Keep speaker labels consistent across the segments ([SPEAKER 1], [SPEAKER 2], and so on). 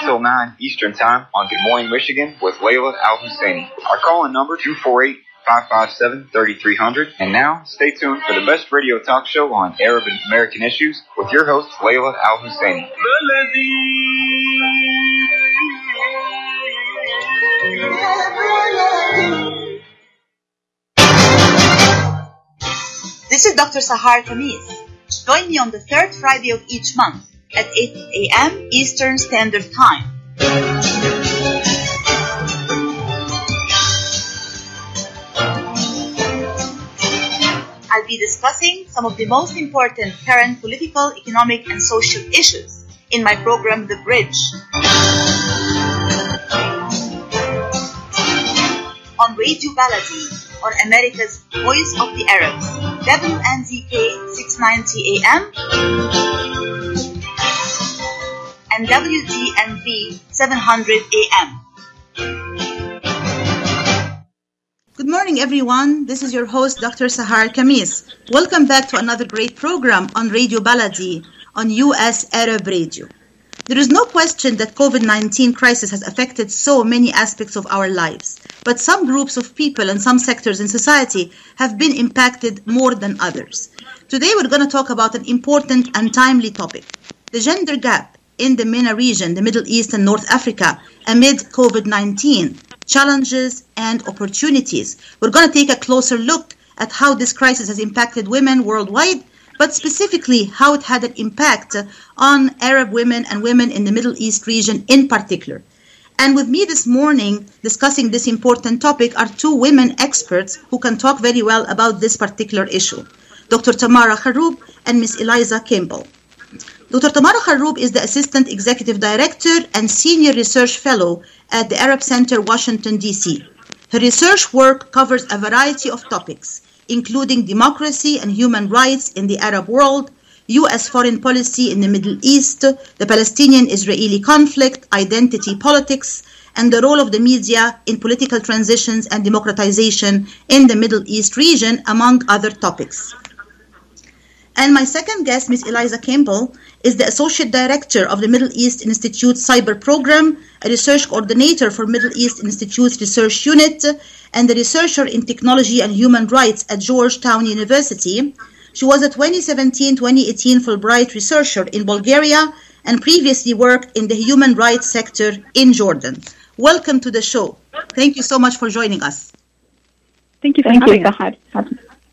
[SPEAKER 1] until 9 Eastern Time on Good Morning Michigan with Layla Al Husseini. Our call in number 248 557 3300. And now, stay tuned for the best radio talk show on Arab and American issues with your host, Layla Al Husseini.
[SPEAKER 2] This is Dr. Sahar Khamis. Join me on the third Friday of each month at 8 a.m. Eastern Standard Time. I'll be discussing some of the most important current political, economic, and social issues in my program, The Bridge. On Radio Baladi, on America's Voice of the Arabs, WNZK 690 AM and WTNV 700 AM.
[SPEAKER 3] Good morning, everyone. This is your host, Dr. Sahar Khamis. Welcome back to another great program on Radio Baladi on US Arab Radio. There is no question that COVID-19 crisis has affected so many aspects of our lives, but some groups of people and some sectors in society have been impacted more than others. Today we're going to talk about an important and timely topic, the gender gap in the MENA region, the Middle East and North Africa, amid COVID-19, challenges and opportunities. We're going to take a closer look at how this crisis has impacted women worldwide but specifically how it had an impact on Arab women and women in the Middle East region in particular. And with me this morning discussing this important topic are two women experts who can talk very well about this particular issue Dr. Tamara Kharoub and Ms. Eliza Campbell. Dr. Tamara Kharoub is the Assistant Executive Director and Senior Research Fellow at the Arab Center, Washington, D.C. Her research work covers a variety of topics including democracy and human rights in the Arab world, U.S. foreign policy in the Middle East, the Palestinian Israeli conflict, identity politics, and the role of the media in political transitions and democratization in the Middle East region, among other topics. And my second guest, Ms. Eliza Campbell, is the Associate Director of the Middle East Institute Cyber Program, a research coordinator for Middle East Institute's Research Unit, and a researcher in technology and human rights at Georgetown University. She was a 2017-2018 Fulbright researcher in Bulgaria and previously worked in the human rights sector in Jordan. Welcome to the show. Thank you so much for joining us.
[SPEAKER 4] Thank you for
[SPEAKER 5] Thank
[SPEAKER 4] having
[SPEAKER 5] you,
[SPEAKER 4] us.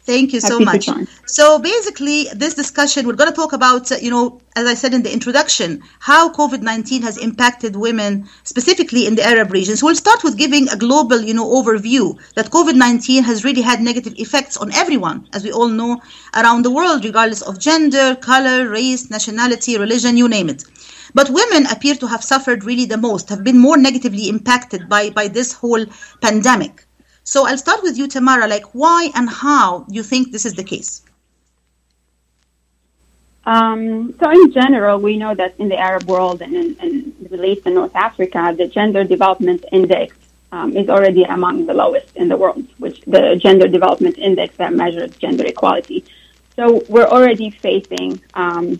[SPEAKER 3] Thank you so
[SPEAKER 5] Happy
[SPEAKER 3] much. So basically, this discussion, we're going to talk about, uh, you know, as I said in the introduction, how COVID-19 has impacted women, specifically in the Arab region. So we'll start with giving a global, you know, overview that COVID-19 has really had negative effects on everyone, as we all know, around the world, regardless of gender, color, race, nationality, religion, you name it. But women appear to have suffered really the most, have been more negatively impacted by, by this whole pandemic. So I'll start with you, Tamara. Like, why and how you think this is the case?
[SPEAKER 5] Um, so in general, we know that in the Arab world and in, in the Middle East and North Africa, the gender development index um, is already among the lowest in the world, which the gender development index that measures gender equality. So we're already facing um,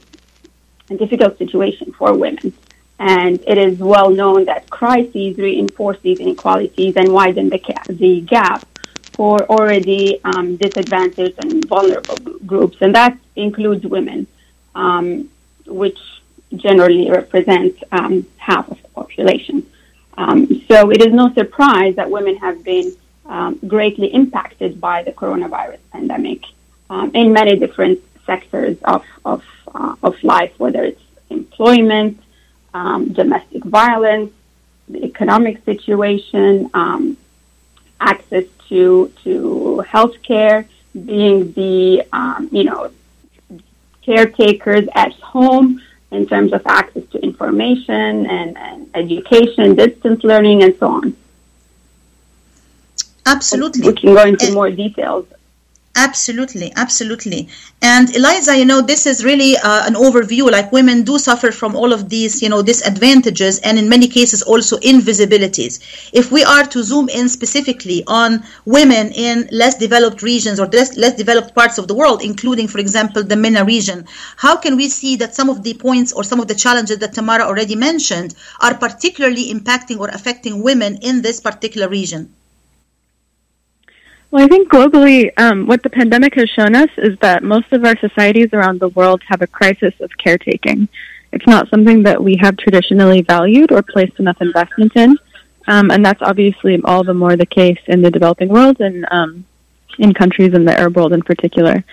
[SPEAKER 5] a difficult situation for women. And it is well known that crises reinforce these inequalities and widen the, ca- the gap for already um, disadvantaged and vulnerable groups, and that includes women, um, which generally represent um, half of the population. Um, so it is no surprise that women have been um, greatly impacted by the coronavirus pandemic um, in many different sectors of of, uh, of life, whether it's employment, um, domestic violence, the economic situation, um, access to to healthcare, being the um, you know caretakers at home in terms of access to information and, and education, distance learning, and so on.
[SPEAKER 3] Absolutely.
[SPEAKER 5] We can go into more details
[SPEAKER 3] Absolutely, absolutely. And Eliza, you know, this is really uh, an overview. Like women do suffer from all of these, you know, disadvantages and in many cases also invisibilities. If we are to zoom in specifically on women in less developed regions or less, less developed parts of the world, including, for example, the MENA region, how can we see that some of the points or some of the challenges that Tamara already mentioned are particularly impacting or affecting women in this particular region?
[SPEAKER 4] Well, I think globally, um, what the pandemic has shown us is that most of our societies around the world have a crisis of caretaking. It's not something that we have traditionally valued or placed enough investment in, um, and that's obviously all the more the case in the developing world and um, in countries in the Arab world in particular.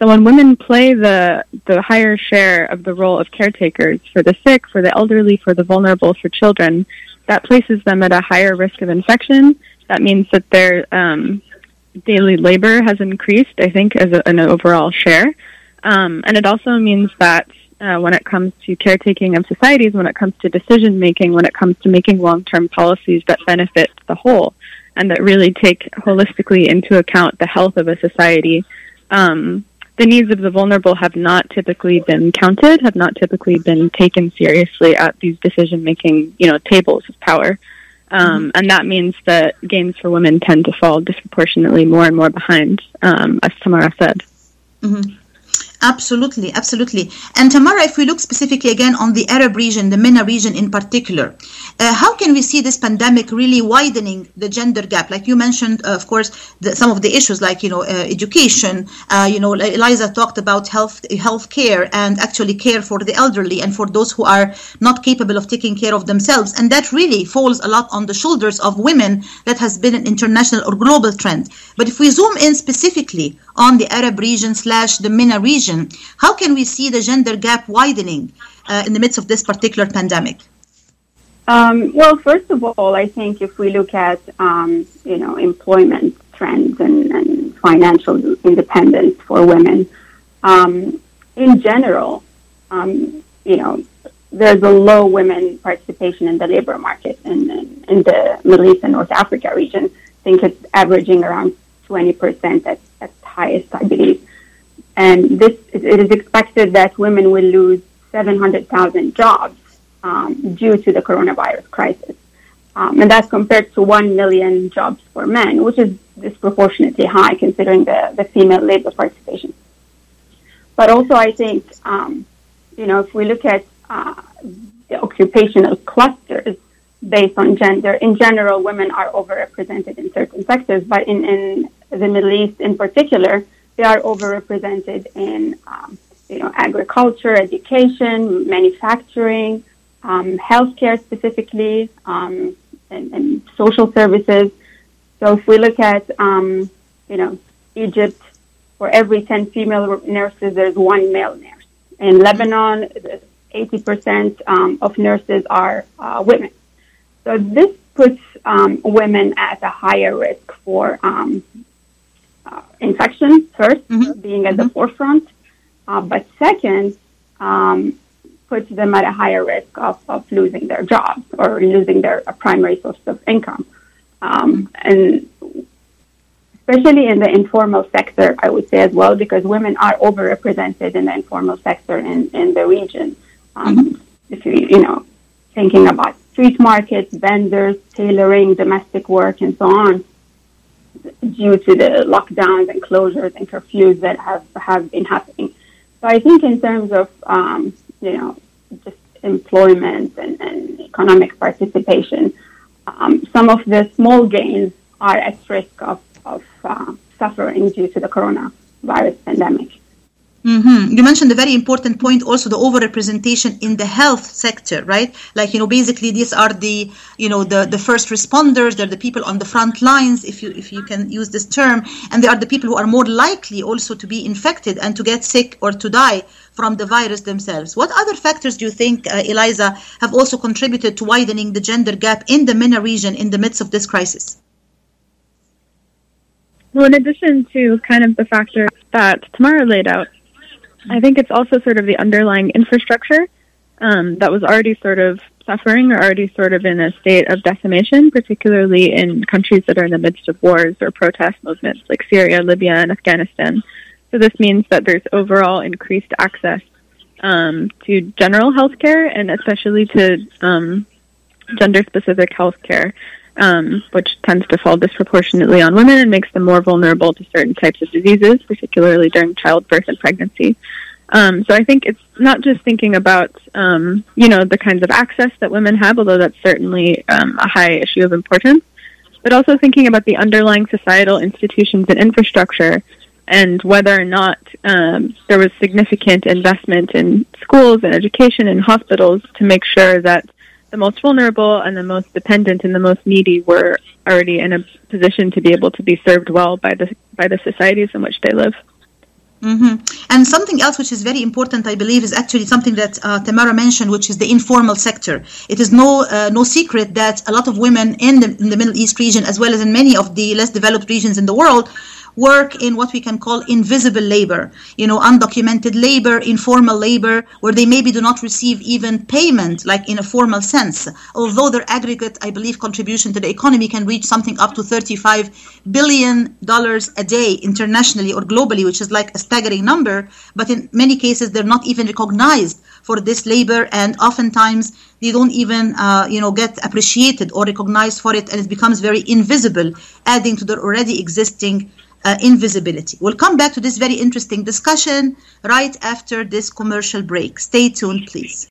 [SPEAKER 4] So when women play the the higher share of the role of caretakers for the sick, for the elderly, for the vulnerable, for children, that places them at a higher risk of infection. That means that they're um, daily labor has increased, I think, as a, an overall share. Um, and it also means that uh, when it comes to caretaking of societies, when it comes to decision making, when it comes to making long term policies that benefit the whole and that really take holistically into account the health of a society, um, the needs of the vulnerable have not typically been counted, have not typically been taken seriously at these decision making, you know, tables of power. Um, and that means that gains for women tend to fall disproportionately more and more behind, um, as Tamara said.
[SPEAKER 3] Mm-hmm. Absolutely, absolutely. And Tamara, if we look specifically again on the Arab region, the MENA region in particular, uh, how can we see this pandemic really widening the gender gap? Like you mentioned, uh, of course, the, some of the issues like you know uh, education. Uh, you know, Eliza talked about health health care and actually care for the elderly and for those who are not capable of taking care of themselves. And that really falls a lot on the shoulders of women. That has been an international or global trend. But if we zoom in specifically on the Arab region slash the MENA region, how can we see the gender gap widening uh, in the midst of this particular pandemic?
[SPEAKER 5] Um, well, first of all, I think if we look at um, you know employment trends and, and, financial independence for women, um, in general, um, you know, there's a low women participation in the labor market in, in, in the Middle East and North Africa region. I think it's averaging around 20% at, at highest, I believe. And this it is expected that women will lose 700,000 jobs um, due to the coronavirus crisis. Um, and that's compared to 1 million jobs for men, which is disproportionately high considering the, the female labor participation. But also, I think, um, you know, if we look at uh, the occupational clusters based on gender, in general, women are overrepresented in certain sectors, but in, in the Middle East in particular, they are overrepresented in, um, you know, agriculture, education, manufacturing, um, healthcare specifically, um, and, and, social services. So if we look at, um, you know, Egypt, for every 10 female nurses, there's one male nurse. In Lebanon, 80% um, of nurses are uh, women. So this puts um, women at a higher risk for uh, 1st mm-hmm. being at mm-hmm. the forefront. Uh, but second, um, puts them at a higher risk of, of losing their jobs or losing their primary source of income. Um, and especially in the informal sector, I would say as well, because women are overrepresented in the informal sector in, in the region. Um, mm-hmm. If you, you know, thinking about street markets, vendors, tailoring, domestic work, and so on, due to the lockdowns and closures and curfews that have, have been happening. So I think in terms of, um, you know, just employment and, and economic participation, um, some of the small gains are at risk of, of uh, suffering due to the coronavirus pandemic.
[SPEAKER 3] Mm-hmm. You mentioned a very important point also the overrepresentation in the health sector, right? Like, you know, basically these are the, you know, the, the first responders, they're the people on the front lines, if you if you can use this term, and they are the people who are more likely also to be infected and to get sick or to die from the virus themselves. What other factors do you think, uh, Eliza, have also contributed to widening the gender gap in the MENA region in the midst of this crisis?
[SPEAKER 4] Well, in addition to kind of the factors that Tamara laid out, I think it's also sort of the underlying infrastructure um, that was already sort of suffering or already sort of in a state of decimation, particularly in countries that are in the midst of wars or protest movements like Syria, Libya, and Afghanistan. So this means that there's overall increased access um, to general health care and especially to um, gender-specific health care, um, which tends to fall disproportionately on women and makes them more vulnerable to certain types of diseases, particularly during childbirth and pregnancy. Um, so I think it's not just thinking about um, you know the kinds of access that women have, although that's certainly um, a high issue of importance, but also thinking about the underlying societal institutions and infrastructure, and whether or not um, there was significant investment in schools and education and hospitals to make sure that the most vulnerable and the most dependent and the most needy were already in a position to be able to be served well by the by the societies in which they live.
[SPEAKER 3] Mm-hmm. And something else which is very important, I believe, is actually something that uh, Tamara mentioned, which is the informal sector. It is no uh, no secret that a lot of women in the, in the Middle East region, as well as in many of the less developed regions in the world, work in what we can call invisible labor, you know, undocumented labor, informal labor, where they maybe do not receive even payment, like in a formal sense. Although their aggregate, I believe, contribution to the economy can reach something up to $35 billion a day internationally or globally, which is like a staggering number. But in many cases, they're not even recognized for this labor, and oftentimes they don't even, uh, you know, get appreciated or recognized for it, and it becomes very invisible, adding to their already existing uh, invisibility. We'll come back to this very interesting discussion right after this commercial break. Stay tuned, please.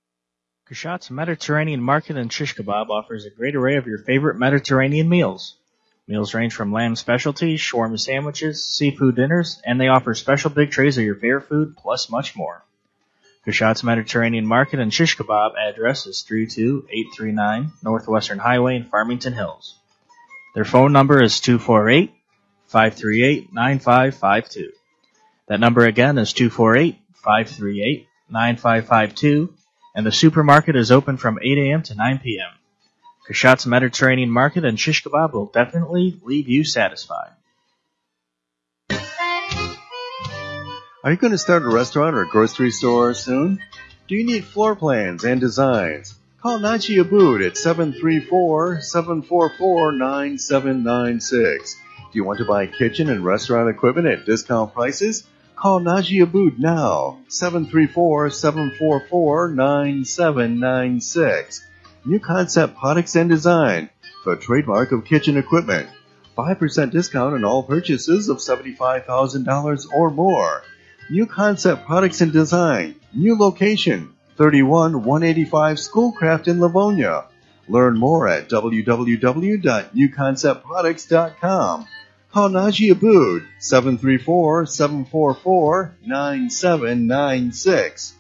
[SPEAKER 6] Kashat's Mediterranean Market and Shish Kebab offers a great array of your favorite Mediterranean meals. Meals range from lamb specialties, shawarma sandwiches, seafood dinners, and they offer special big trays of your favorite food, plus much more. Kashat's Mediterranean Market and Shish Kebab address is 32839 Northwestern Highway in Farmington Hills. Their phone number is 248 538 9552. That number again is 248 538 9552, and the supermarket is open from 8 a.m. to 9 p.m. Kashat's Mediterranean Market and Shish Kebab will definitely leave you satisfied.
[SPEAKER 7] Are you going to start a restaurant or a grocery store soon? Do you need floor plans and designs? Call Naji Abood at 734-744-9796. Do you want to buy kitchen and restaurant equipment at discount prices? Call Naji Abood now, 734-744-9796. New Concept Products and Design, the trademark of kitchen equipment. 5% discount on all purchases of $75,000 or more. New Concept Products and Design, new location, 31 185 Schoolcraft in Livonia. Learn more at www.newconceptproducts.com. Call Naji Abood 734-744-9796.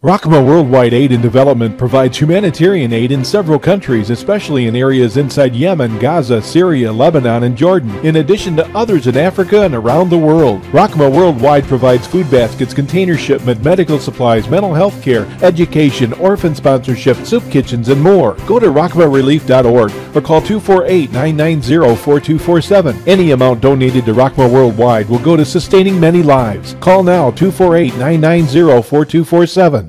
[SPEAKER 8] Rahma Worldwide Aid and Development provides humanitarian aid in several countries, especially in areas inside Yemen, Gaza, Syria, Lebanon, and Jordan, in addition to others in Africa and around the world. Rahma Worldwide provides food baskets, container shipment, medical supplies, mental health care, education, orphan sponsorship, soup kitchens, and more. Go to rockmarelief.org or call 248-990-4247. Any amount donated to Rahma Worldwide will go to sustaining many lives. Call now 248-990-4247.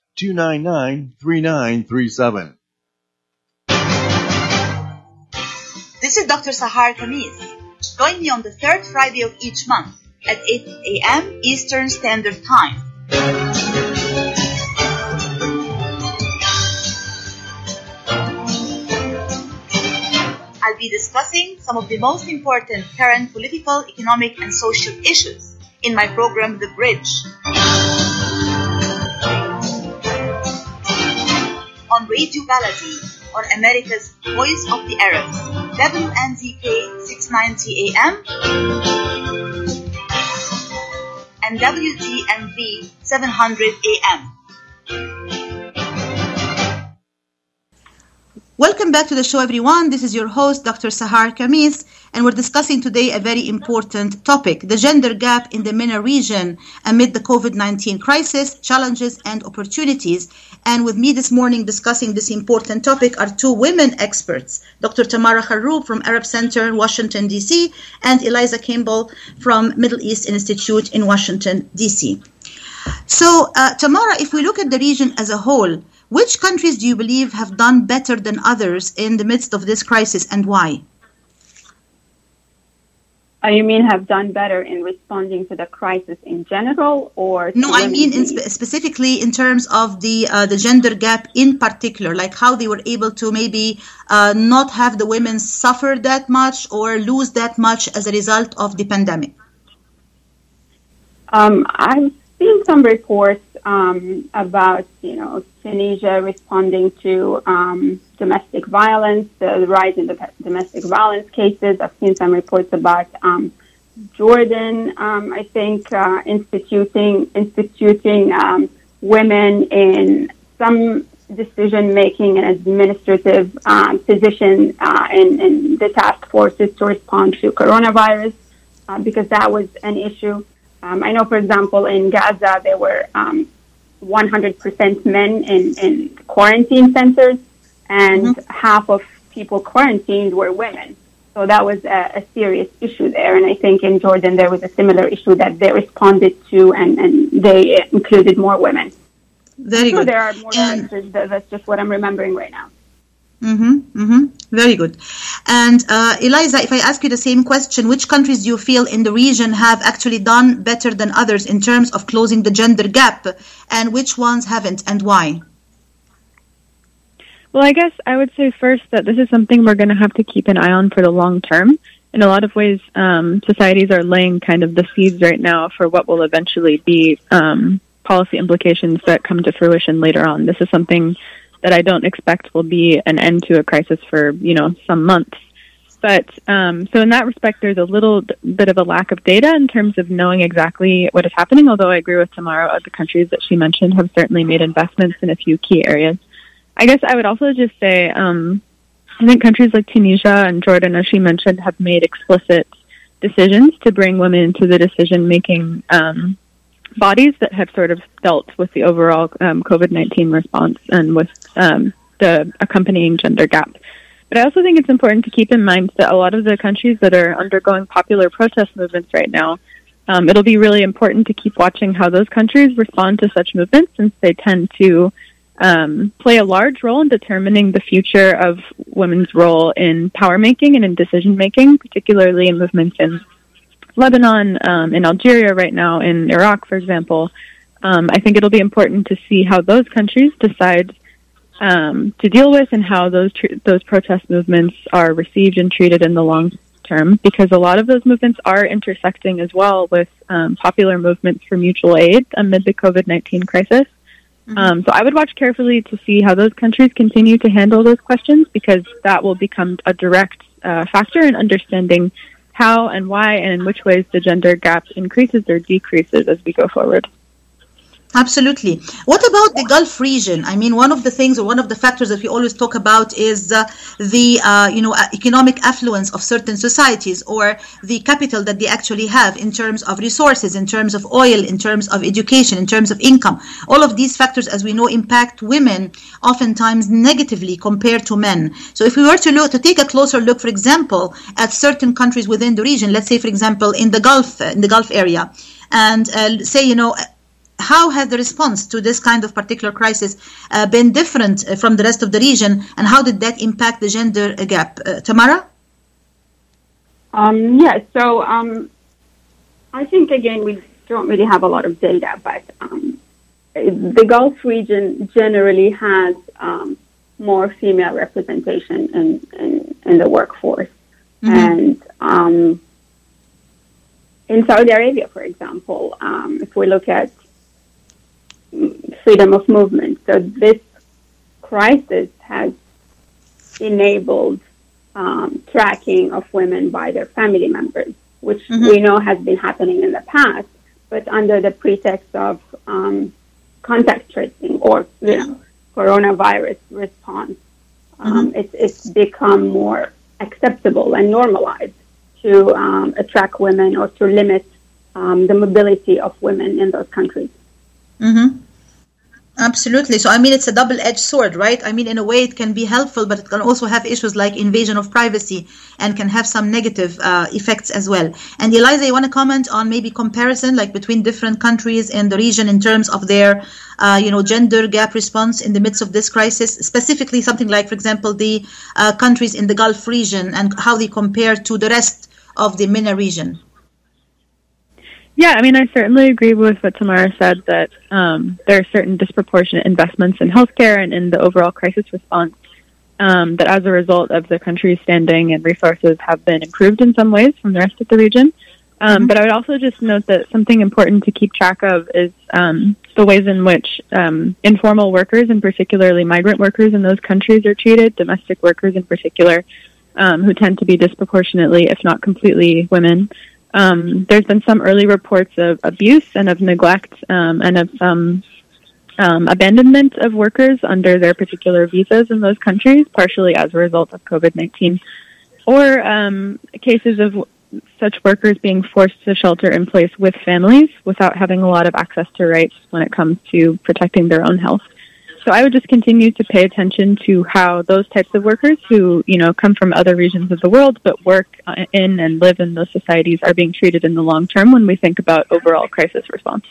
[SPEAKER 7] 299 3937.
[SPEAKER 2] This is Dr. Sahar Khamis. Join me on the third Friday of each month at 8 a.m. Eastern Standard Time. I'll be discussing some of the most important current political, economic, and social issues in my program, The Bridge. On Radio Baladi on America's Voice of the Arabs, WNZK 690 AM and WZNV 700 AM.
[SPEAKER 3] Welcome back to the show, everyone. This is your host, Dr. Sahar Khamis, and we're discussing today a very important topic the gender gap in the MENA region amid the COVID 19 crisis, challenges, and opportunities. And with me this morning discussing this important topic are two women experts Dr. Tamara Kharoub from Arab Center in Washington, D.C., and Eliza Campbell from Middle East Institute in Washington, D.C. So, uh, Tamara, if we look at the region as a whole, which countries do you believe have done better than others in the midst of this crisis and why?
[SPEAKER 5] Uh, you mean have done better in responding to the crisis in general, or
[SPEAKER 3] no? I mean in spe- specifically in terms of the uh, the gender gap in particular, like how they were able to maybe uh, not have the women suffer that much or lose that much as a result of the pandemic.
[SPEAKER 5] Um, I've seen some reports um, about you know Tunisia responding to um, domestic violence, the rise in the domestic violence cases. I've seen some reports about um, Jordan. Um, I think uh, instituting instituting um, women in some decision making and administrative um, position uh, in, in, the task forces to respond to coronavirus uh, because that was an issue. Um, I know, for example, in Gaza, there were um, 100% men in, in quarantine centers, and mm-hmm. half of people quarantined were women. So that was a, a, serious issue there. And I think in Jordan, there was a similar issue that they responded to, and, and they included more women.
[SPEAKER 3] Very
[SPEAKER 5] so
[SPEAKER 3] good.
[SPEAKER 5] There are more and answers. That's just what I'm remembering right now.
[SPEAKER 3] Mm-hmm, mm-hmm. Very good. And uh, Eliza, if I ask you the same question, which countries do you feel in the region have actually done better than others in terms of closing the gender gap, and which ones haven't, and why?
[SPEAKER 4] Well, I guess I would say first that this is something we're going to have to keep an eye on for the long term. In a lot of ways, um, societies are laying kind of the seeds right now for what will eventually be um, policy implications that come to fruition later on. This is something that I don't expect will be an end to a crisis for you know some months. But um, so in that respect, there's a little bit of a lack of data in terms of knowing exactly what is happening. Although I agree with Tamara, the countries that she mentioned have certainly made investments in a few key areas. I guess I would also just say um, I think countries like Tunisia and Jordan, as she mentioned, have made explicit decisions to bring women into the decision making um, bodies that have sort of dealt with the overall um, COVID 19 response and with um, the accompanying gender gap. But I also think it's important to keep in mind that a lot of the countries that are undergoing popular protest movements right now, um, it'll be really important to keep watching how those countries respond to such movements since they tend to um, play a large role in determining the future of women's role in power making and in decision making, particularly in movements in Lebanon, um, in Algeria right now, in Iraq, for example. Um, I think it'll be important to see how those countries decide um, to deal with and how those tr- those protest movements are received and treated in the long term, because a lot of those movements are intersecting as well with um, popular movements for mutual aid amid the COVID nineteen crisis. Mm-hmm. Um, so I would watch carefully to see how those countries continue to handle those questions, because that will become a direct uh, factor in understanding how and why and in which ways the gender gap increases or decreases as we go forward.
[SPEAKER 3] Absolutely. What about the Gulf region? I mean, one of the things or one of the factors that we always talk about is uh, the uh, you know economic affluence of certain societies or the capital that they actually have in terms of resources, in terms of oil, in terms of education, in terms of income. All of these factors, as we know, impact women oftentimes negatively compared to men. So, if we were to look to take a closer look, for example, at certain countries within the region, let's say, for example, in the Gulf, in the Gulf area, and uh, say, you know how has the response to this kind of particular crisis uh, been different uh, from the rest of the region, and how did that impact the gender gap? Uh, Tamara?
[SPEAKER 5] Um, yeah, so um, I think again we don't really have a lot of data, but um, the Gulf region generally has um, more female representation in, in, in the workforce. Mm-hmm. And um, in Saudi Arabia, for example, um, if we look at freedom of movement. So this crisis has enabled um, tracking of women by their family members, which mm-hmm. we know has been happening in the past. but under the pretext of um, contact tracing or you know coronavirus response, um, it's, it's become more acceptable and normalized to um, attract women or to limit um, the mobility of women in those countries.
[SPEAKER 3] Mm-hmm. Absolutely. So, I mean, it's a double edged sword, right? I mean, in a way, it can be helpful, but it can also have issues like invasion of privacy and can have some negative uh, effects as well. And Eliza, you want to comment on maybe comparison, like between different countries in the region in terms of their, uh, you know, gender gap response in the midst of this crisis, specifically something like, for example, the uh, countries in the Gulf region and how they compare to the rest of the MENA region?
[SPEAKER 4] Yeah, I mean, I certainly agree with what Tamara said that um, there are certain disproportionate investments in healthcare and in the overall crisis response um, that, as a result of the country's standing and resources, have been improved in some ways from the rest of the region. Um, mm-hmm. But I would also just note that something important to keep track of is um, the ways in which um, informal workers, and particularly migrant workers in those countries, are treated, domestic workers in particular, um, who tend to be disproportionately, if not completely, women. Um, there's been some early reports of abuse and of neglect um, and of some um, abandonment of workers under their particular visas in those countries, partially as a result of COVID 19, or um, cases of such workers being forced to shelter in place with families without having a lot of access to rights when it comes to protecting their own health. So I would just continue to pay attention to how those types of workers who, you know, come from other regions of the world but work uh, in and live in those societies are being treated in the long term when we think about overall crisis response.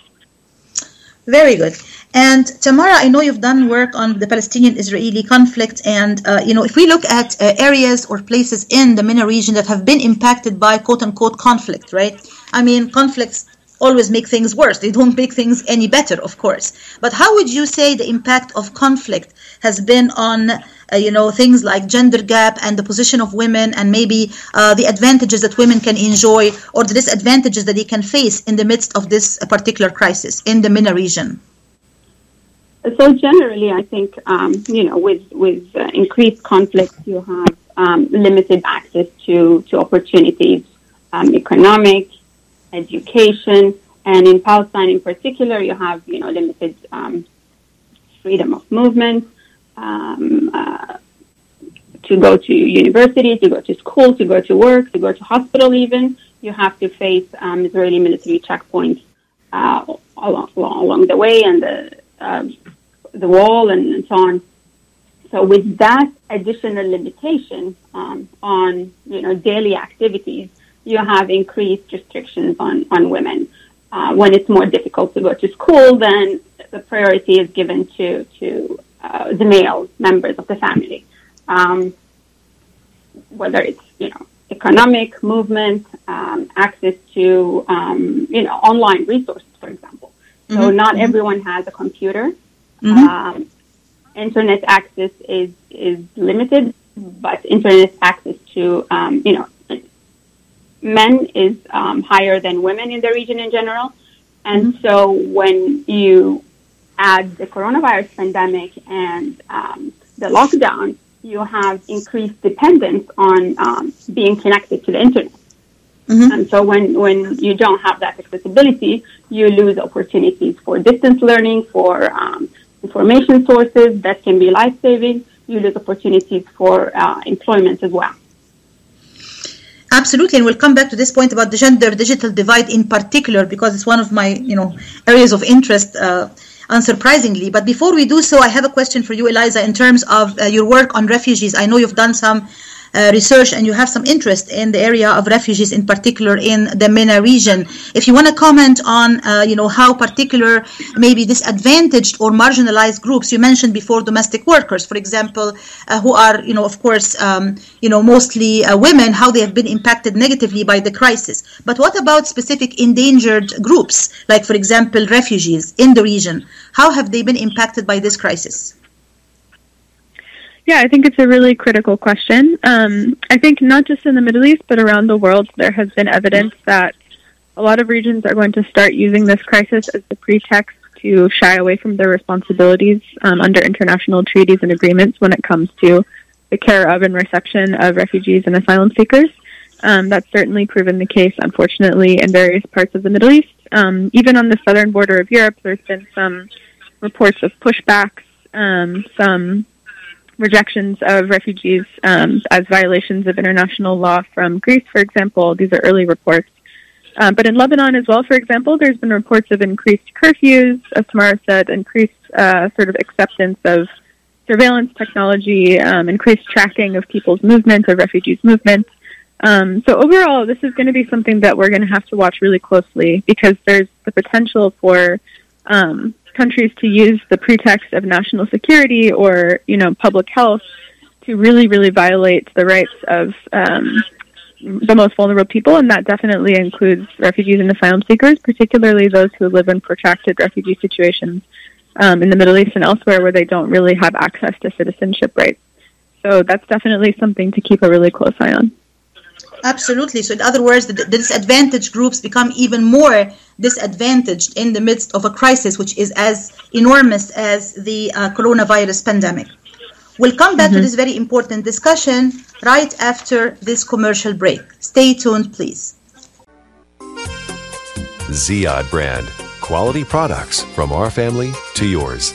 [SPEAKER 3] Very good. And Tamara, I know you've done work on the Palestinian-Israeli conflict, and uh, you know, if we look at uh, areas or places in the MENA region that have been impacted by "quote-unquote" conflict, right? I mean, conflicts always make things worse. They don't make things any better, of course. But how would you say the impact of conflict has been on, uh, you know, things like gender gap and the position of women, and maybe uh, the advantages that women can enjoy or the disadvantages that they can face in the midst of this particular crisis in the MENA region?
[SPEAKER 5] So generally, I think um, you know, with with uh, increased conflict, you have um, limited access to to opportunities, um, economic, education, and in Palestine in particular, you have you know limited um, freedom of movement um, uh, to go to university, to go to school, to go to work, to go to hospital. Even you have to face um, Israeli military checkpoints uh, along, along the way and the uh, the wall and, and so on. So with that additional limitation um, on you know daily activities, you have increased restrictions on, on women. Uh, when it's more difficult to go to school, then the priority is given to, to uh, the male members of the family. Um, whether it's, you know, economic movement, um, access to, um, you know, online resources, for example. So mm-hmm. not mm-hmm. everyone has a computer. Mm-hmm. Um, internet access is, is limited, but internet access to, um, you know, men is um, higher than women in the region in general. And mm-hmm. so when you add the coronavirus pandemic and um, the lockdown, you have increased dependence on um, being connected to the internet. Mm-hmm. And so when, when you don't have that accessibility, you lose opportunities for distance learning, for um, information sources that can be life saving. You lose opportunities for uh, employment as well.
[SPEAKER 3] Absolutely, and we'll come back to this point about the gender digital divide in particular because it's one of my you know areas of interest. Uh, unsurprisingly, but before we do so, I have a question for you, Eliza, in terms of uh, your work on refugees. I know you've done some uh, research and you have some interest in the area of refugees in particular in the MENA region. If you want to comment on, uh, you know, how particular maybe disadvantaged or marginalized groups, you mentioned before domestic workers, for example, uh, who are, you know, of course, um, you know, mostly uh, women, how they have been impacted negatively by the crisis. But what about specific endangered groups, like, for example, refugees in the region? How have they been impacted by this crisis?
[SPEAKER 4] Yeah, I think it's a really critical question. Um, I think not just in the Middle East, but around the world, there has been evidence that a lot of regions are going to start using this crisis as the pretext to shy away from their responsibilities um, under international treaties and agreements when it comes to the care of and reception of refugees and asylum seekers. Um, that's certainly proven the case, unfortunately, in various parts of the Middle East. Um, even on the southern border of Europe, there's been some reports of pushbacks, um, some rejections of refugees um, as violations of international law from Greece, for example. These are early reports. Um, but in Lebanon as well, for example, there's been reports of increased curfews, as Tamara said, increased uh, sort of acceptance of surveillance technology, um, increased tracking of people's movement, of refugees' movement. Um, so overall, this is going to be something that we're going to have to watch really closely because there's the potential for um, countries to use the pretext of national security or you know public health to really, really violate the rights of um, the most vulnerable people, and that definitely includes refugees and asylum seekers, particularly those who live in protracted refugee situations um, in the Middle East and elsewhere where they don't really have access to citizenship rights. So that's definitely something to keep a really close eye on.
[SPEAKER 3] Absolutely. So, in other words, the, the disadvantaged groups become even more disadvantaged in the midst of a crisis which is as enormous as the uh, coronavirus pandemic. We'll come back mm-hmm. to this very important discussion right after this commercial break. Stay tuned, please.
[SPEAKER 9] Ziyad brand. Quality products from our family to yours.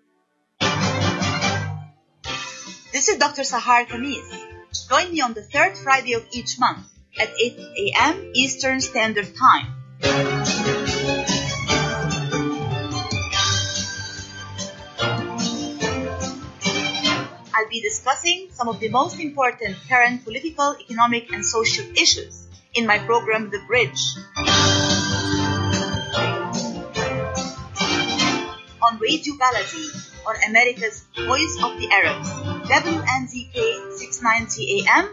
[SPEAKER 2] Dr. Sahar Khamis. Join me on the third Friday of each month at 8 a.m. Eastern Standard Time. I'll be discussing some of the most important current political, economic, and social issues in my program, The Bridge. On Radio Baladi, on America's Voice of the Arabs, WNZK 690 AM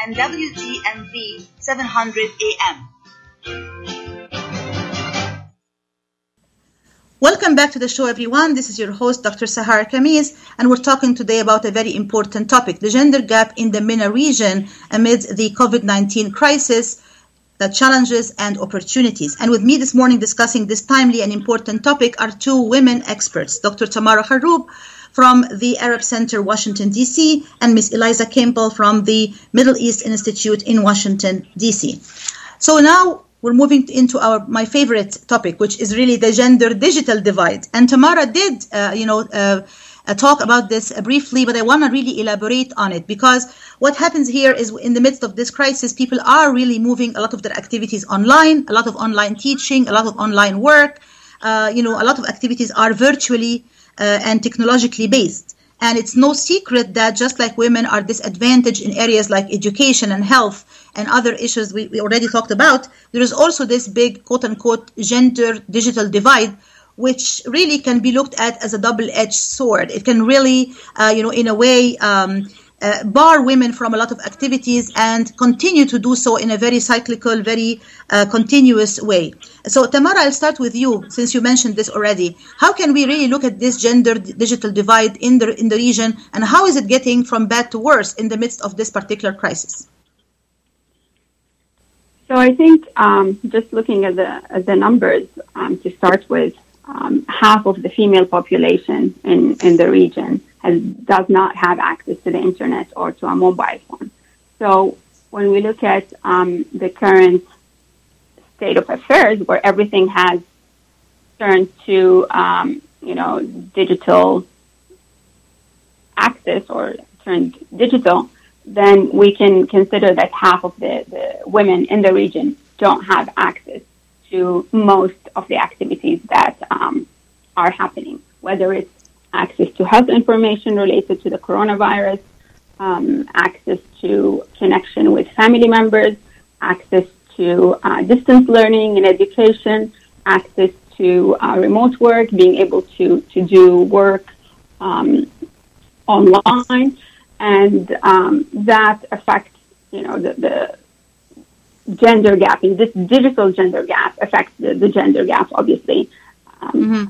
[SPEAKER 2] and WDMV 700 AM.
[SPEAKER 3] Welcome back to the show, everyone. This is your host, Dr. Sahar Khamis, and we're talking today about a very important topic the gender gap in the MENA region amid the COVID 19 crisis the challenges and opportunities. And with me this morning discussing this timely and important topic are two women experts, Dr. Tamara Kharoub from the Arab Center, Washington, D.C., and Ms. Eliza Campbell from the Middle East Institute in Washington, D.C. So now we're moving into our my favorite topic, which is really the gender digital divide. And Tamara did, uh, you know, uh, uh, talk about this uh, briefly, but I want to really elaborate on it because what happens here is in the midst of this crisis, people are really moving a lot of their activities online, a lot of online teaching, a lot of online work. Uh, you know, a lot of activities are virtually uh, and technologically based. And it's no secret that just like women are disadvantaged in areas like education and health and other issues we, we already talked about, there is also this big quote unquote gender digital divide, which really can be looked at as a double edged sword. It can really, uh, you know, in a way, um, uh, bar women from a lot of activities and continue to do so in a very cyclical, very uh, continuous way. So, Tamara, I'll start with you since you mentioned this already. How can we really look at this gender digital divide in the in the region, and how is it getting from bad to worse in the midst of this particular crisis?
[SPEAKER 5] So, I think um, just looking at the at the numbers um, to start with, um, half of the female population in in the region has, does not have access to the internet or to a mobile phone. So when we look at um, the current state of affairs, where everything has turned to um, you know digital access or turned digital, then we can consider that half of the, the women in the region don't have access to most of the activities that um, are happening, whether it's access to health information related to the coronavirus, um, access to connection with family members, access to uh, distance learning and education, access to uh, remote work, being able to, to do work um, online, and um, that affects, you know, the, the gender gap. And this digital gender gap affects the, the gender gap, obviously. Um, mm-hmm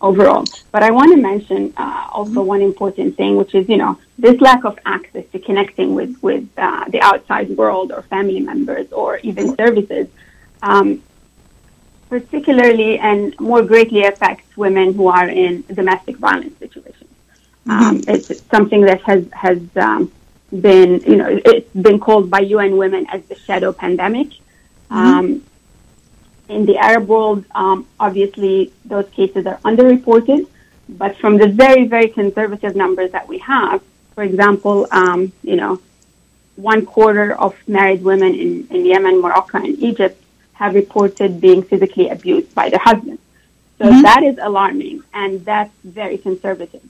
[SPEAKER 5] overall. But I want to mention uh, also one important thing, which is, you know, this lack of access to connecting with, with uh, the outside world or family members or even services, um, particularly and more greatly affects women who are in domestic violence situations. Mm-hmm. Um, it's something that has, has um, been, you know, it's been called by UN Women as the shadow pandemic. Mm-hmm. Um, in the Arab world, um, obviously those cases are underreported, but from the very, very conservative numbers that we have, for example, um, you know, one quarter of married women in, in Yemen, Morocco, and Egypt have reported being physically abused by their husbands. So mm-hmm. that is alarming, and that's very conservative.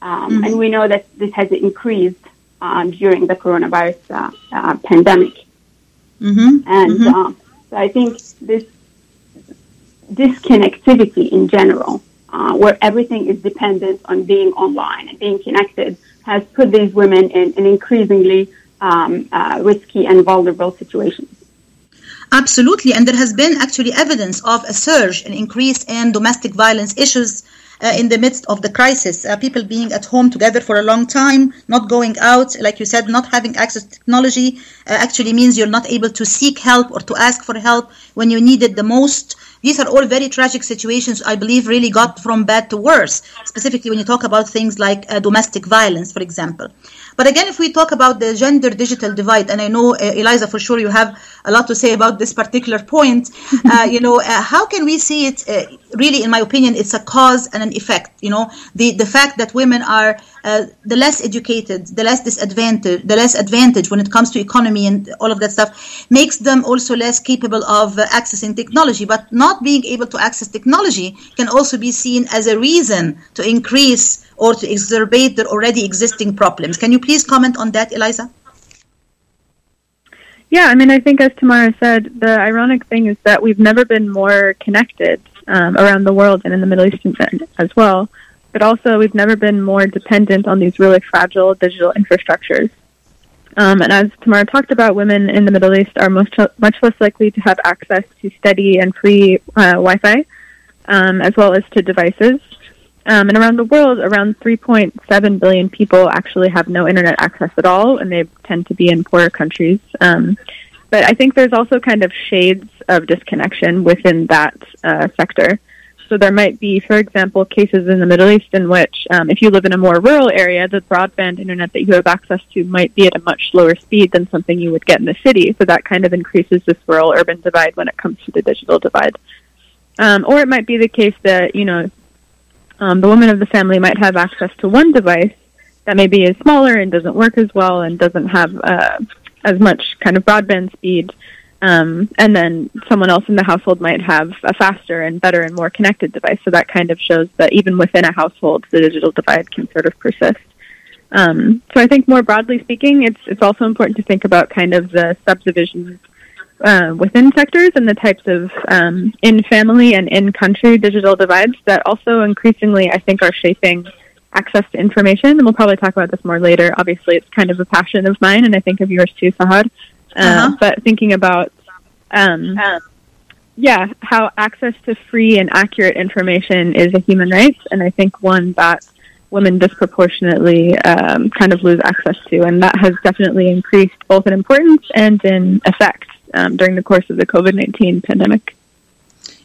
[SPEAKER 5] Um, mm-hmm. And we know that this has increased um, during the coronavirus uh, uh, pandemic. Mm-hmm. And mm-hmm. uh, so I think this disconnectivity in general, uh, where everything is dependent on being online and being connected, has put these women in, in increasingly um, uh, risky and vulnerable situations.
[SPEAKER 3] Absolutely, and there has been actually evidence of a surge, an increase in domestic violence issues uh, in the midst of the crisis. Uh, people being at home together for a long time, not going out, like you said, not having access to technology uh, actually means you're not able to seek help or to ask for help when you need it the most. These are all very tragic situations, I believe, really got from bad to worse, specifically when you talk about things like uh, domestic violence, for example. But again, if we talk about the gender digital divide, and I know, uh, Eliza, for sure you have a lot to say about this particular point, uh, you know, uh, how can we see it? Uh, really, in my opinion, it's a cause and an effect. You know, the, the fact that women are uh, the less educated, the less disadvantaged, the less advantage when it comes to economy and all of that stuff makes them also less capable of uh, accessing technology. But not being able to access technology can also be seen as a reason to increase or to exacerbate their already existing problems. Can you please comment on that, Eliza?
[SPEAKER 4] Yeah, I mean, I think as Tamara said, the ironic thing is that we've never been more connected um, around the world and in the Middle East as well but also we've never been more dependent on these really fragile digital infrastructures. Um, and as Tamara talked about, women in the Middle East are much, much less likely to have access to steady and free uh, Wi-Fi, um, as well as to devices. Um, and around the world, around 3.7 billion people actually have no internet access at all, and they tend to be in poorer countries. Um, but I think there's also kind of shades of disconnection within that uh, sector. So there might be, for example, cases in the Middle East in which, um, if you live in a more rural area, the broadband internet that you have access to might be at a much slower speed than something you would get in the city. So that kind of increases this rural-urban divide when it comes to the digital divide. Um, or it might be the case that you know um, the woman of the family might have access to one device that maybe is smaller and doesn't work as well and doesn't have uh, as much kind of broadband speed Um, and then someone else in the household might have a faster and better and more connected device. So that kind of shows that even within a household, the digital divide can sort of persist. Um, so I think more broadly speaking, it's it's also important to think about kind of the subdivisions uh, within sectors and the types of um, in family and in country digital divides that also increasingly I think are shaping access to information. And we'll probably talk about this more later. Obviously, it's kind of a passion of mine, and I think of yours too, Sahar. Uh, uh-huh. But thinking about um, yeah, how access to free and accurate information is a human right, and I think one that women disproportionately um, kind of lose access to, and that has definitely increased both in importance and in effect um, during the course of the COVID 19 pandemic.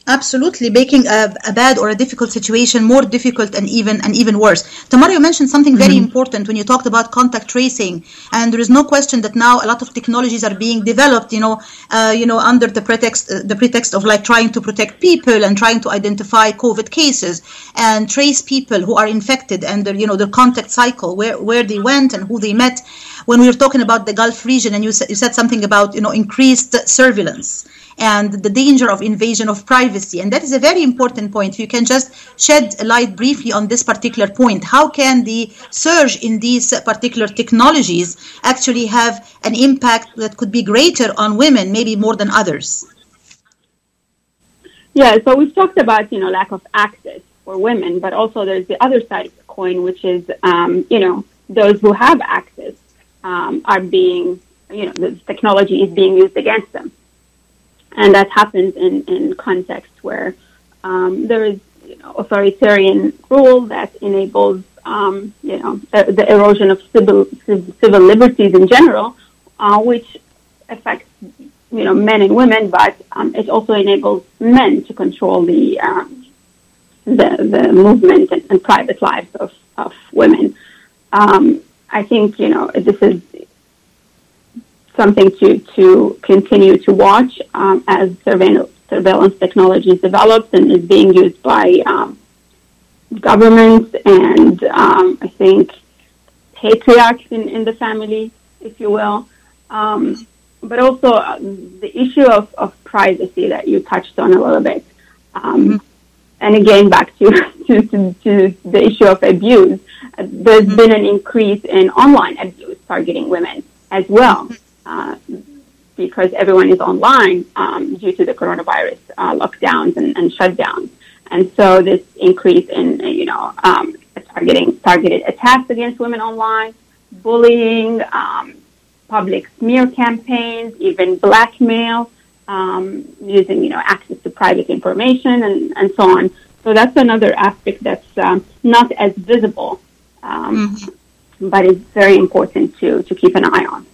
[SPEAKER 3] Absolutely, making a, a, bad or a difficult situation more difficult and even and even worse. Tamara, you mentioned something very mm-hmm. important when you talked about contact tracing, and there is no question that now a lot of technologies are being developed. You know, uh, you know, under the pretext uh, the pretext of like trying to protect people and trying to identify COVID cases and trace people who are infected and their, you know their contact cycle, where where they went and who they met. When we were talking about the Gulf region, and you said, you said something about you know increased surveillance and the danger of invasion of privacy. And that is a very important point. You can just shed light briefly on this particular point. How can the surge in these particular technologies actually have an impact that could be greater on women, maybe more than others?
[SPEAKER 5] Yeah, so we've talked about, you know, lack of access for women, but also there's the other side of the coin, which is, um, you know, those who have access um, are being, you know, the technology is being used against them and that happens in, in contexts where um, there is you know, authoritarian rule that enables um, you know the erosion of civil civil liberties in general, uh, which affects you know men and women, but um, it also enables men to control the um, the, the movement and, and, private lives of, of women. Um, I think you know this is something to, to continue to watch um, as surveillance, surveillance technology develops and is being used by um, governments and um, I think patriarchs in, in the family, if you will. Um, but also uh, the issue of, of privacy that you touched on a little bit. Um, mm-hmm. And again, back to, to, to, to, the issue of abuse, uh, there's mm-hmm. been an increase in online abuse targeting women as well. Uh, because everyone is online um, due to the coronavirus uh, lockdowns and, and, shutdowns. And so this increase in, you know, um, targeting targeted attacks against women online, bullying, um, public smear campaigns, even blackmail, um, using, you know, access to private information and, and so on. So that's another aspect that's um, not as visible, um, mm-hmm. but is very important to, to keep an eye on.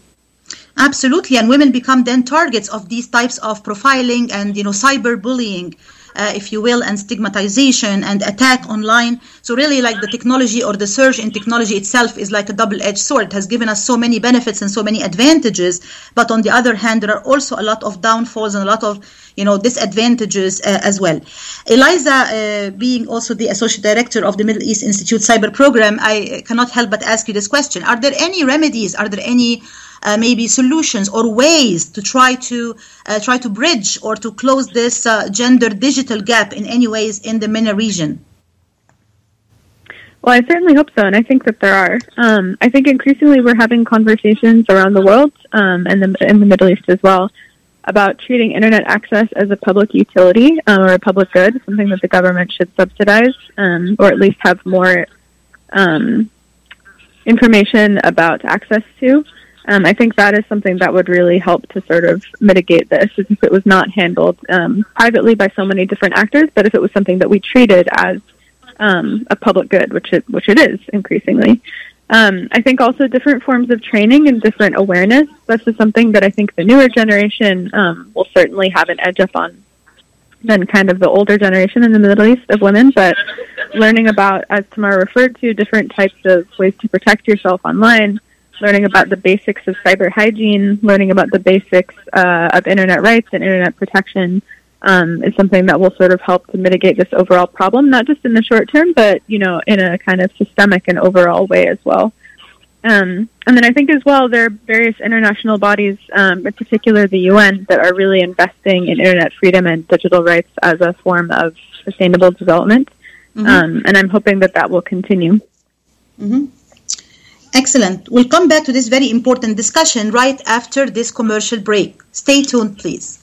[SPEAKER 3] Absolutely, and women become then targets of these types of profiling and you know cyberbullying. Uh, if you will, and stigmatization and attack online. So really, like the technology or the surge in technology itself is like a double-edged sword. It has given us so many benefits and so many advantages, but on the other hand, there are also a lot of downfalls and a lot of you know disadvantages uh, as well. Eliza, uh, being also the associate director of the Middle East Institute Cyber Program, I cannot help but ask you this question: Are there any remedies? Are there any uh, maybe solutions or ways to try to uh, try to bridge or to close this uh, gender digital gap in any ways in the MENA region?
[SPEAKER 4] Well, I certainly hope so, and I think that there are. Um, I think increasingly we're having conversations around the world um, and the, in the Middle East as well about treating internet access as a public utility uh, or a public good, something that the government should subsidize um, or at least have more um, information about access to. Um, I think that is something that would really help to sort of mitigate this if it was not handled um, privately by so many different actors, but if it was something that we treated as um, a public good, which it which it is increasingly. Um, I think also different forms of training and different awareness. This is something that I think the newer generation um, will certainly have an edge up on than kind of the older generation in the Middle East of women. But learning about, as Tamara referred to, different types of ways to protect yourself online learning about the basics of cyber hygiene, learning about the basics uh, of internet rights and internet protection um, is something that will sort of help to mitigate this overall problem, not just in the short term, but you know, in a kind of systemic and overall way as well. Um, and then I think as well there are various international bodies, um, in particular the UN, that are really investing in internet freedom and digital rights as a form of sustainable development.
[SPEAKER 3] Mhm.
[SPEAKER 4] Um, and I'm hoping that that will continue.
[SPEAKER 3] Mhm. Excellent. We'll come back to this very important discussion right after this commercial break. Stay tuned, please.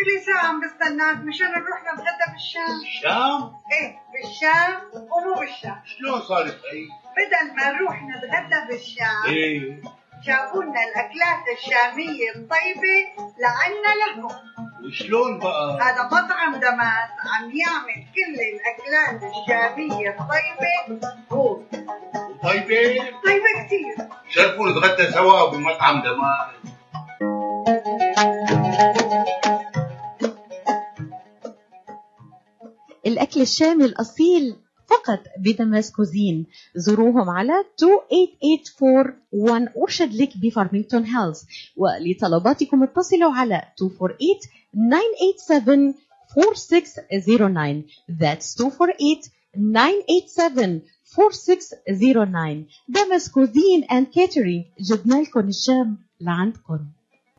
[SPEAKER 10] إلي ساعة عم بستناك مشان نروح نتغدى بالشام
[SPEAKER 11] الشام؟
[SPEAKER 10] ايه بالشام ومو بالشام
[SPEAKER 11] شلون صارت هي؟
[SPEAKER 10] بدل ما نروح نتغدى بالشام
[SPEAKER 11] ايه
[SPEAKER 10] جابوا لنا الأكلات الشامية الطيبة لعنا لهم
[SPEAKER 11] وشلون بقى؟
[SPEAKER 10] هذا مطعم دماس عم يعمل كل الأكلات الشامية الطيبة هو
[SPEAKER 11] طيبة؟
[SPEAKER 10] طيبة كثير
[SPEAKER 11] شرفوا نتغدى سوا بمطعم دمار
[SPEAKER 12] الأكل الشامي الأصيل فقط بدمس كوزين زوروهم على 28841 أرشد لك بفارمينغتون هيلز ولطلباتكم اتصلوا على 248-987-4609 That's 248-987-4609 دمس كوزين and catering جبنا لكم الشام لعندكم.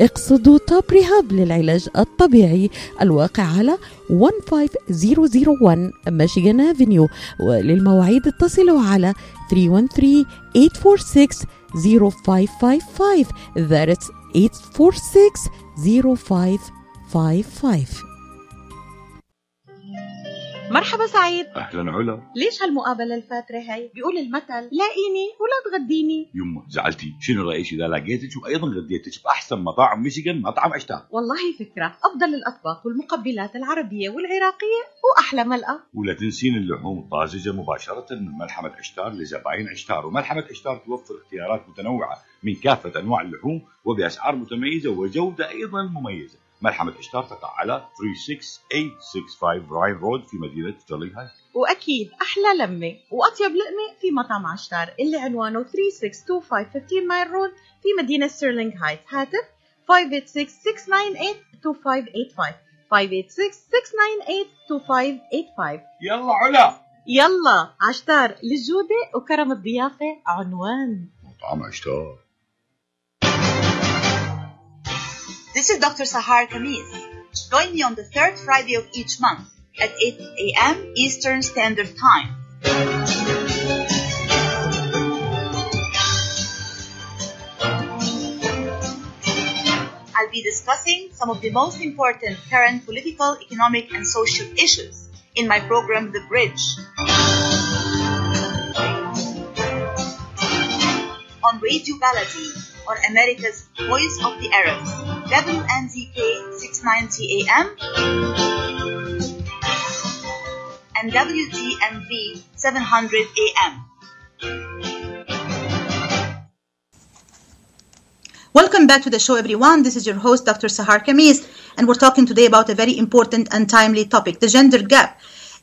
[SPEAKER 13] اقصدوا توب ريهاب للعلاج الطبيعي الواقع على 15001 ميشيغان افنيو وللمواعيد اتصلوا على 313 846 0555 That's 846 0555
[SPEAKER 12] مرحبا سعيد.
[SPEAKER 14] أهلا علا.
[SPEAKER 12] ليش هالمقابلة الفاترة هاي؟ بيقول المثل لاقيني ولا تغديني.
[SPEAKER 14] يما زعلتي. شنو رأيك؟ إذا لقيتك وأيضا غديتك بأحسن مطاعم ميشيغان مطعم عشتار
[SPEAKER 12] والله فكرة. أفضل الأطباق والمقبلات العربية والعراقية وأحلى ملقا
[SPEAKER 14] ولا تنسين اللحوم الطازجة مباشرة من ملحمة عشتار لزباين عشتار. وملحمة عشتار توفر اختيارات متنوعة من كافة أنواع اللحوم وبأسعار متميزة وجودة أيضا مميزة. ملحمة عشتار تقع على 36865 راين رود في مدينة ستيرلينغ هايت
[SPEAKER 12] وأكيد أحلى لمة وأطيب لقمة في مطعم عشتار اللي عنوانه 3625 15 مايل رود في مدينة ستيرلينغ هايت هاتف 586-698-2585 586-698-2585
[SPEAKER 14] يلا علا.
[SPEAKER 12] يلا عشتار للجودة وكرم الضيافة عنوان.
[SPEAKER 14] مطعم عشتار.
[SPEAKER 2] This is Dr. Sahar Khamis. Join me on the third Friday of each month at 8 a.m. Eastern Standard Time. I'll be discussing some of the most important current political, economic, and social issues in my program, The Bridge. On Radio Baladi, on America's Voice of the Arabs, WNZK 690 AM and WGMV 700 AM.
[SPEAKER 3] Welcome back to the show, everyone. This is your host, Dr. Sahar Khamis, and we're talking today about a very important and timely topic the gender gap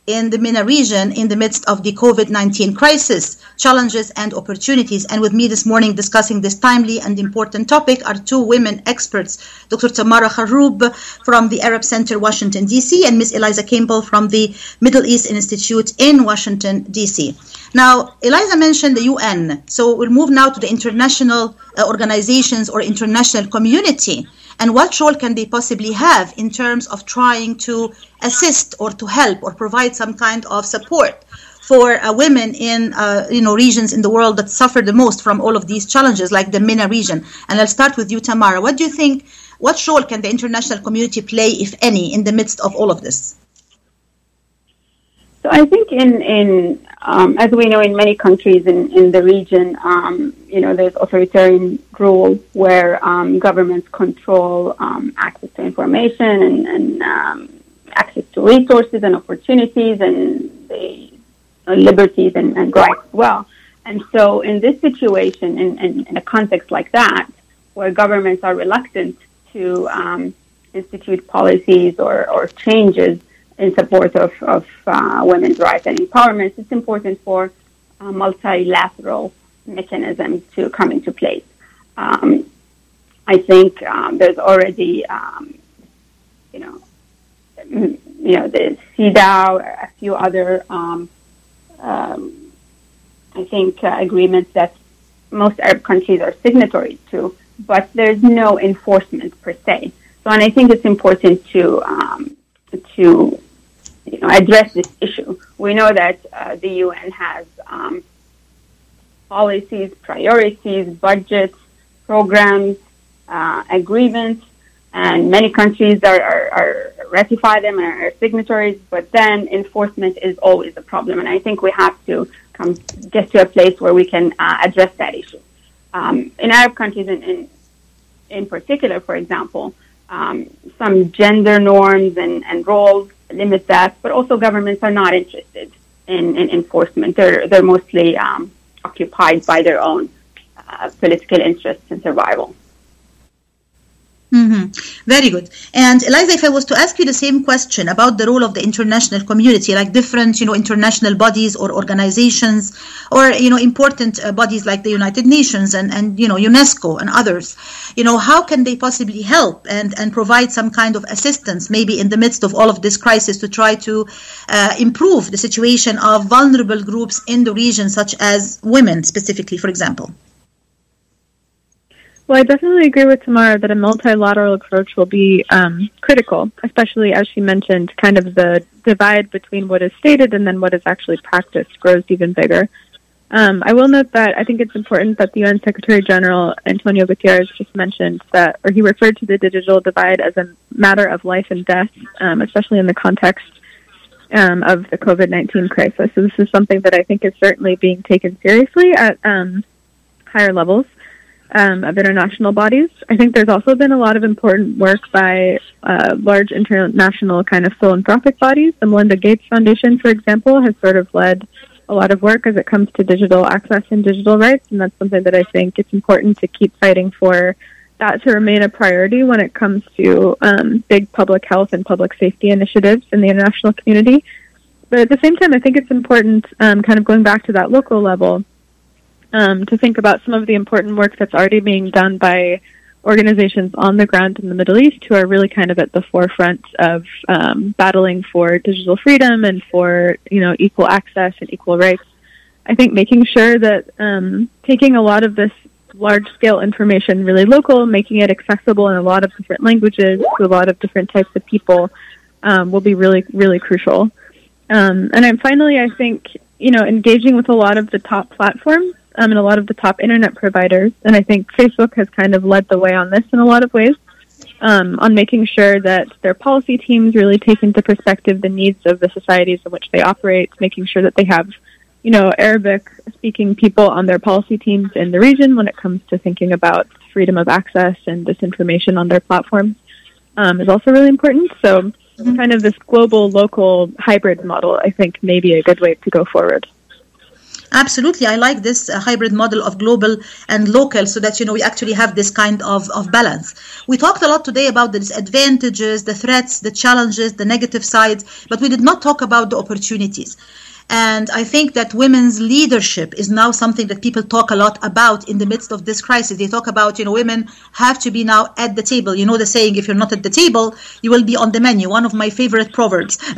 [SPEAKER 3] in the MENA region in the midst of the COVID 19 crisis, challenges and opportunities. And with me this morning discussing this timely and important topic are two women experts Dr. Tamara Kharoub from the Arab Center, Washington, D.C., and Ms. Eliza Campbell from the Middle East Institute in Washington, D.C. Now, Eliza mentioned the UN, so we'll move now to the international uh, organizations or international community and what role can they possibly have in terms of trying to assist or to help or provide some kind of support for uh, women in uh, you know regions in the world that suffer the most from all of these challenges like the MENA region? And I'll start with you Tamara. What do you think what role can the international community play if any in the midst of all of this?
[SPEAKER 5] So I think in, in um, as we know in many countries in, in the region, um, you know, there's authoritarian rule where um, governments control um, access to information and, and um, access to resources and opportunities and the uh, liberties and, and rights as well. And so in this situation, in, in, in a context like that, where governments are reluctant to um, institute policies or, or changes in support of, of uh, women's rights and empowerment, it's important for uh, multilateral mechanisms to come into place. Um, I think um, there's already, um, you know, m- you know, the CEDAW, a few other, um, um, I think, uh, agreements that most Arab countries are signatories to, but there's no enforcement per se. So, and I think it's important to um, to you know address this issue. We know that uh, the UN has um, policies, priorities, budgets, programs, uh, agreements, and many countries are, are, are ratify them and are signatories. But then enforcement is always a problem, and I think we have to come get to a place where we can uh, address that issue. Um, in Arab countries, in, in in particular, for example, um, some gender norms and, and roles limit that, but also governments are not interested in, in enforcement. They're, they're mostly um, occupied by their own uh, political interests and survival.
[SPEAKER 3] Mm-hmm. Very good. And Eliza, if I was to ask you the same question about the role of the international community, like different, you know, international bodies or organizations, or you know, important uh, bodies like the United Nations and and you know UNESCO and others, you know, how can they possibly help and and provide some kind of assistance, maybe in the midst of all of this crisis, to try to uh, improve the situation of vulnerable groups in the region, such as women, specifically, for example.
[SPEAKER 4] Well, I definitely agree with Tamara that a multilateral approach will be um, critical, especially as she mentioned, kind of the divide between what is stated and then what is actually practiced grows even bigger. Um, I will note that I think it's important that the UN Secretary General Antonio Guterres just mentioned that, or he referred to the digital divide as a matter of life and death, um, especially in the context um, of the COVID 19 crisis. So, this is something that I think is certainly being taken seriously at um, higher levels um, of international bodies. I think there's also been a lot of important work by uh, large international kind of philanthropic bodies. The Melinda Gates Foundation, for example, has sort of led a lot of work as it comes to digital access and digital rights, and that's something that I think it's important to keep fighting for that to remain a priority when it comes to um, big public health and public safety initiatives in the international community. But at the same time, I think it's important, um, kind of going back to that local level, um, to think about some of the important work that's already being done by organizations on the ground in the Middle East who are really kind of at the forefront of um, battling for digital freedom and for you know equal access and equal rights. I think making sure that um, taking a lot of this large scale information really local, making it accessible in a lot of different languages to a lot of different types of people um, will be really really crucial. Um, and then finally, I think you know engaging with a lot of the top platforms um, and a lot of the top internet providers. And I think Facebook has kind of led the way on this in a lot of ways, um, on making sure that their policy teams really take into perspective the needs of the societies in which they operate, making sure that they have, you know, Arabic speaking people on their policy teams in the region when it comes to thinking about freedom of access and disinformation on their platforms um, is also really important. So, kind of this global local hybrid model, I think, may be a good way to go forward.
[SPEAKER 3] Absolutely, I like this uh, hybrid model of global and local, so that you know we actually have this kind of, of balance. We talked a lot today about the disadvantages, the threats, the challenges, the negative sides, but we did not talk about the opportunities. And I think that women's leadership is now something that people talk a lot about in the midst of this crisis. They talk about, you know, women have to be now at the table. You know the saying, if you're not at the table, you will be on the menu. One of my favorite proverbs.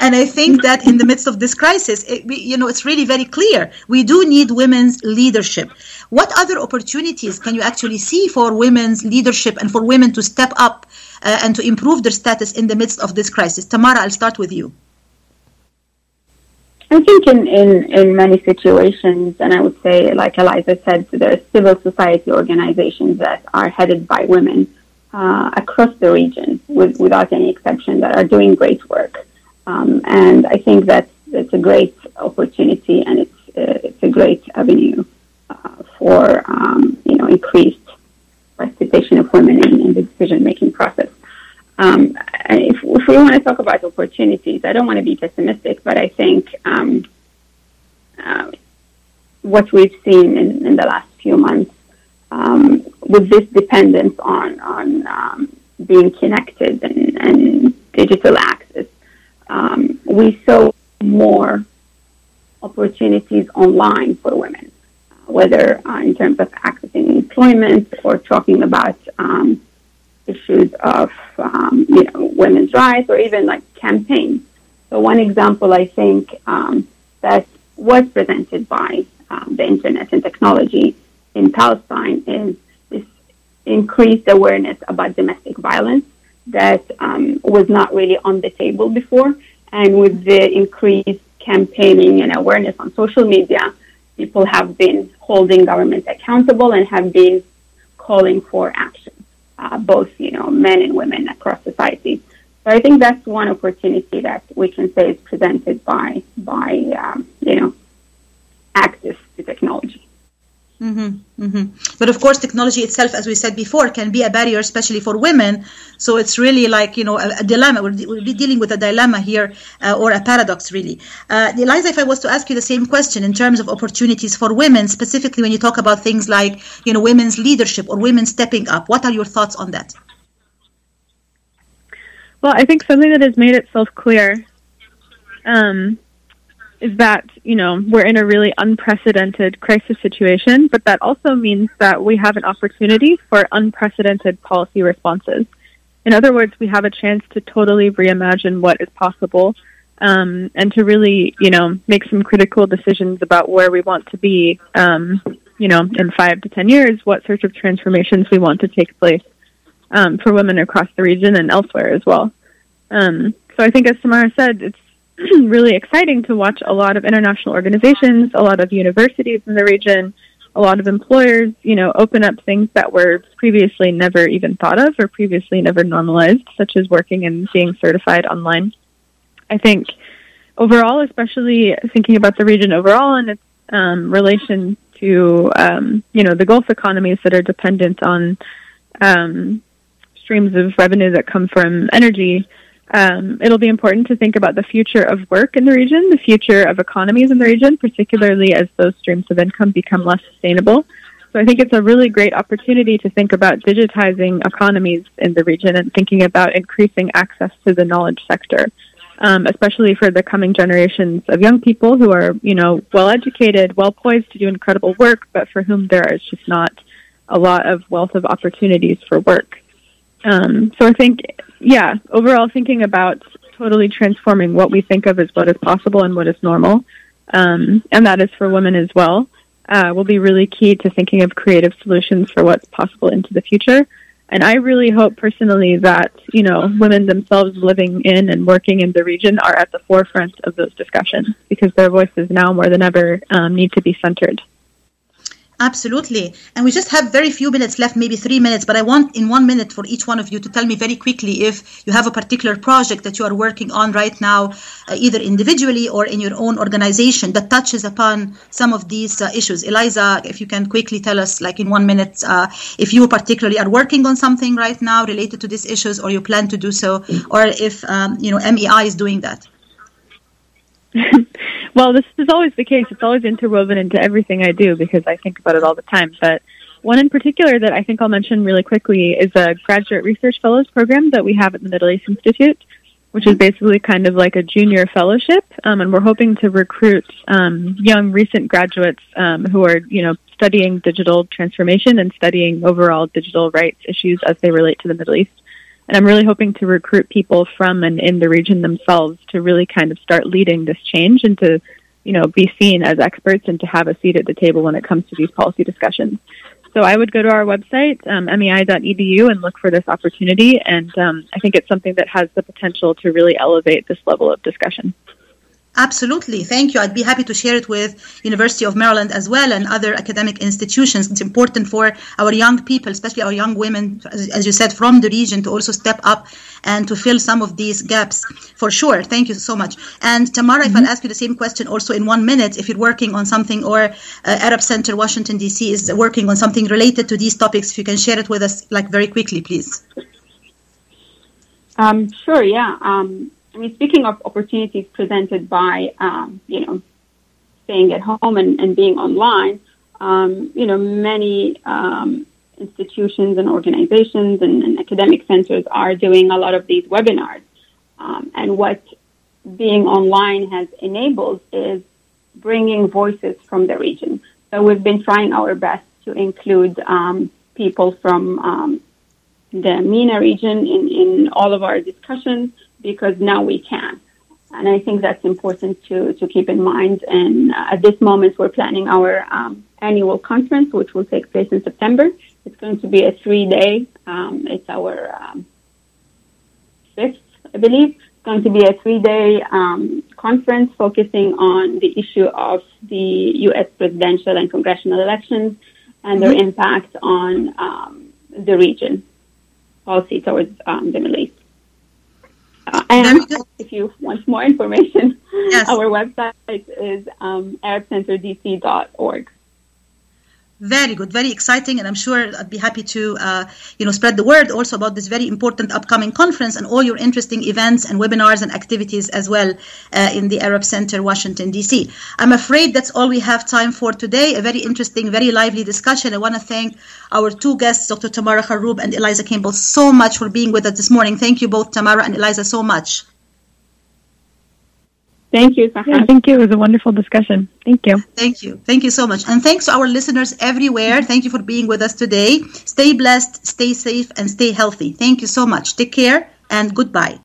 [SPEAKER 3] and I think that in the midst of this crisis, it, you know, it's really very clear. We do need women's leadership. What other opportunities can you actually see for women's leadership and for women to step up uh, and to improve their status in the midst of this crisis? Tamara, I'll start with you.
[SPEAKER 5] I think in, in, in many situations, and I would say, like Eliza said, there are civil society organizations that are headed by women uh, across the region, with, without any exception, that are doing great work. Um, and I think that it's a great opportunity and it's uh, it's a great avenue uh, for um, you know increased participation of women in, in the decision making process. Um, if, if, we want to talk about opportunities, I don't want to be pessimistic, but I think um, uh, what we've seen in, in, the last few months um, with this dependence on on um, being connected and, and digital access, um, we saw more opportunities online for women, whether uh, in terms of accessing employment or talking about um, issues of um, you know women's rights or even like campaigns. So one example I think um, that was presented by um, the internet and technology in Palestine is this increased awareness about domestic violence that um, was not really on the table before. And with the increased campaigning and awareness on social media, people have been holding governments accountable and have been calling for action, uh, both you know men and women across society. So I think that's one opportunity that we can say is presented by by um, you know access to technology.
[SPEAKER 3] Mm-hmm, mm-hmm. But of course, technology itself, as we said before, can be a barrier, especially for women. So it's really like you know a, a dilemma. We're, we're, dealing with a dilemma here, uh, or a paradox, really. Uh, Eliza, if I was to ask you the same question in terms of opportunities for women, specifically when you talk about things like you know women's leadership or women stepping up, what are your thoughts on that?
[SPEAKER 4] Well, I think something that has made itself clear um, is that, you know, we're in a really unprecedented crisis situation, but that also means that we have an opportunity for unprecedented policy responses. In other words, we have a chance to totally reimagine what is possible um, and to really, you know, make some critical decisions about where we want to be, um, you know, in five to ten years, what sorts of transformations we want to take place um, for women across the region and elsewhere as well. Um, so I think, as Tamara said, it's really exciting to watch a lot of international organizations, a lot of universities in the region, a lot of employers, you know, open up things that were previously never even thought of or previously never normalized, such as working and being certified online. I think overall, especially thinking about the region overall and its um, relation to, um, you know, the Gulf economies that are dependent on um, streams of revenue that come from energy, um, it'll be important to think about the future of work in the region, the future of economies in the region, particularly as those streams of income become less sustainable. So I think it's a really great opportunity to think about digitizing economies in the region and thinking about increasing access to the knowledge sector, um, especially for the coming generations of young people who are, you know, well educated, well poised to do incredible work, but for whom there is just not a lot of wealth of opportunities for work. Um, so I think, yeah, overall thinking about totally transforming what we think of as what is possible and what is normal, um, and that is for women as well, uh, will be really key to thinking of creative solutions for what's possible into the future. And I really hope personally that, you know, women themselves living in and working in the region are at the forefront of those discussions because their voices now more than ever um, need to be centered.
[SPEAKER 3] Absolutely. And we just have very few minutes left, maybe three minutes, but I want in one minute for each one of you to tell me very quickly if you have a particular project that you are working on right now, uh, either individually or in your own organization that touches upon some of these uh, issues. Eliza, if you can quickly tell us, like in one minute, uh, if you particularly are working on something right now related to these issues or you plan to do so, or if, um, you know, MEI is doing that.
[SPEAKER 4] well, this is always the case. It's always interwoven into everything I do because I think about it all the time. But one in particular that I think I'll mention really quickly is a graduate research fellows program that we have at the Middle East Institute, which is basically kind of like a junior fellowship. Um, and we're hoping to recruit um, young recent graduates um, who are, you know, studying digital transformation and studying overall digital rights issues as they relate to the Middle East. And I'm really hoping to recruit people from and in the region themselves to really kind of start leading this change and to, you know, be seen as experts and to have a seat at the table when it comes to these policy discussions. So I would go to our website, um, mei.edu, and look for this opportunity. And um, I think it's something that has the potential to really elevate this level of discussion.
[SPEAKER 3] Absolutely. Thank you. I'd be happy to share it with University of Maryland as well and other academic institutions. It's important for our young people, especially our young women, as, as you said, from the region to also step up and to fill some of these gaps for sure. Thank you so much. And Tamara, if I'll ask you the same question also in one minute, if you're working on something or uh, Arab Center, Washington, D.C. is working on something related to these topics, if you can share it with us like very quickly, please.
[SPEAKER 5] Um, sure, yeah. Um, I mean, speaking of opportunities presented by, um, you know, staying at home and, and being online, um, you know, many um, institutions and organizations and, and, academic centers are doing a lot of these webinars. Um, and what being online has enabled is bringing voices from the region. So we've been trying our best to include um, people from um, the MENA region in, in all of our discussions because now we can. And I think that's important to, to keep in mind. And uh, at this moment, we're planning our um, annual conference, which will take place in September. It's going to be a three day, um, it's our um, fifth, I believe. It's going to be a three day um, conference focusing on the issue of the U.S. presidential and congressional elections and their
[SPEAKER 3] Mm-hmm.
[SPEAKER 5] impact on um, the region policy towards um, the Middle East. And if you want more information, our website is um, arabcenterdc.org.
[SPEAKER 3] Very good, very exciting, and I'm sure I'd be happy to, uh, you know, spread the word also about this very important upcoming conference and all your interesting events and webinars and activities as well uh, in the Arab Center, Washington D.C. I'm afraid that's all we have time for today. A very interesting, very lively discussion. I want to thank our two guests, Dr. Tamara Kharoub and Eliza Campbell, so much for being with us this morning. Thank you both, Tamara and Eliza, so much.
[SPEAKER 5] Thank you, Sahar.
[SPEAKER 4] Yeah, thank you. It was a wonderful discussion. Thank you.
[SPEAKER 3] Thank you. Thank you so much. And thanks to our listeners everywhere. Thank you for being with us today. Stay blessed, stay safe, and stay healthy. Thank you so much. Take care and goodbye.